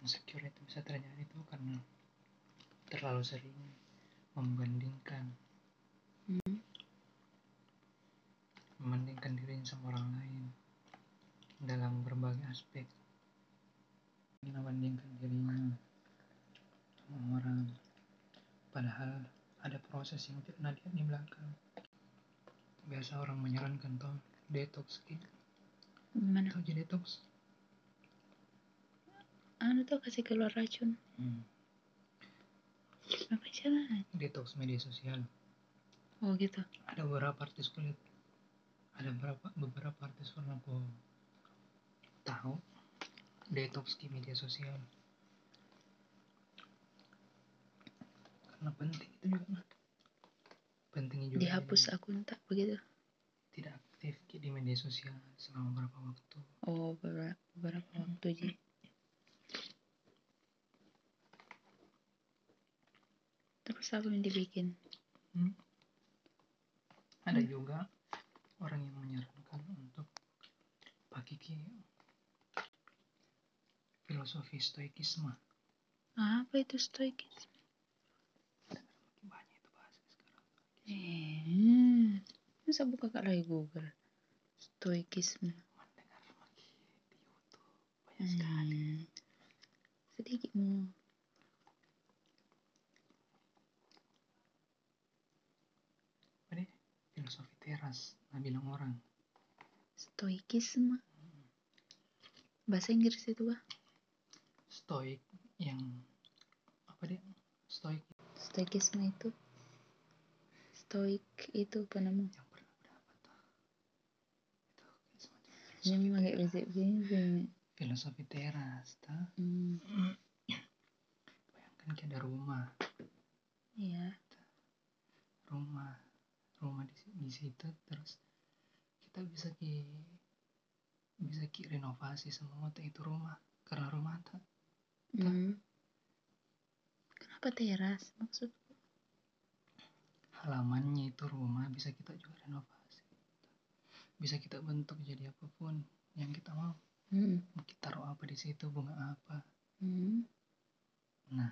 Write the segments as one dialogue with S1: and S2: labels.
S1: insecure itu bisa terjadi itu karena terlalu sering membandingkan.
S2: Hmm.
S1: membandingkan dirinya sama orang lain dalam berbagai aspek. Membandingkan dirinya sama orang. Padahal ada proses yang tidak nadia di belakang. Biasa orang menyarankan toh detox gitu
S2: Gimana?
S1: aja detox
S2: Anu tuh kasih keluar racun.
S1: hmm.
S2: Apa jalan?
S1: detox media sosial
S2: Oh gitu.
S1: ada beberapa artis kulit ada beberapa beberapa artis pernah aku tahu detox di media sosial karena penting itu juga pentingnya juga
S2: Dihapus
S1: dia
S2: akun tak begitu.
S1: tidak aktif di media sosial selama beberapa waktu
S2: Oh beberapa, beberapa waktu ji. Terus apa yang dibikin?
S1: Hmm. ada juga orang yang menyarankan untuk pakai filosofi stoikisme
S2: Apa itu stoikisme?
S1: banyak itu bahasa sekarang
S2: Eh, masa buka kak lagi Google? Stoikisme.
S1: mendengar lagi di YouTube banyak sekali
S2: Hmm. Sedikit mau.
S1: apa deh filosofi teras nah bilang orang
S2: Stoikisme. Bahasa Inggris itu bah?
S1: stoik yang apa deh stoik
S2: Stoikisme itu. Stoik itu apa namanya?
S1: yang pernah berapa tuh itu
S2: Ini
S1: filosofi
S2: pakai bahasa
S1: filosofi teras tuh
S2: Hmm.
S1: bayangkan kayak ada rumah
S2: Iya.
S1: rumah rumah di, di situ terus kita bisa ki bisa ki renovasi semua itu rumah karena rumah tak
S2: Hmm. Kenapa teras? Maksud?
S1: halamannya itu rumah bisa kita juga renovasi bisa kita bentuk jadi apa pun yang kita mau
S2: Hmm.
S1: mau kita taruh apa di situ bunga apa
S2: Hmm.
S1: nah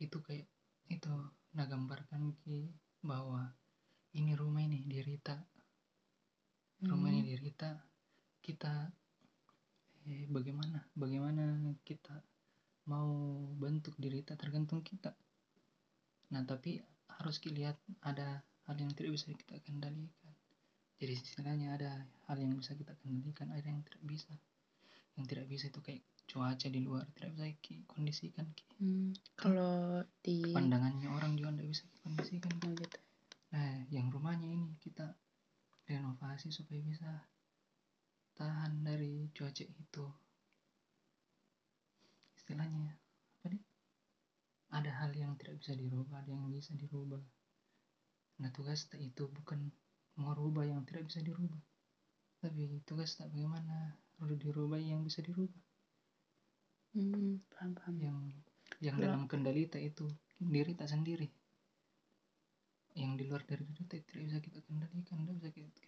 S1: itu kayak itu nah gambarkan ki bahwa ini rumah ini di Rita. Rumah ini
S2: Hmm.
S1: di Rita. Kita eh, bagaimana? Bagaimana kita mau bentuk diri kita tergantung kita. Nah tapi harus dilihat ada hal yang tidak bisa kita kendalikan. Jadi istilahnya ada hal yang bisa kita kendalikan ada yang tidak bisa. Yang tidak bisa itu kayak cuaca di luar tidak bisa ki kondisikan ki
S2: Hmm. Kalau di
S1: pandangannya orang juga tidak bisa kondisikan
S2: Oh, gitu.
S1: Nah, yang rumahnya ini kita supaya bisa tahan dari cuaca itu. Istilahnya apa nih? Ada hal yang tidak bisa dirubah, ada yang bisa dirubah. Nah, tugas kita itu bukan merubah yang tidak bisa dirubah. Tapi tugas tak bagaimana udah dirubah yang bisa dirubah.
S2: Hmm. Paham paham.
S1: Yang yang
S2: Kalau-
S1: dalam kendali kita itu diri tak sendiri. Yang di luar dari diri kita tidak bisa kita kendalikan, tidak bisa kita,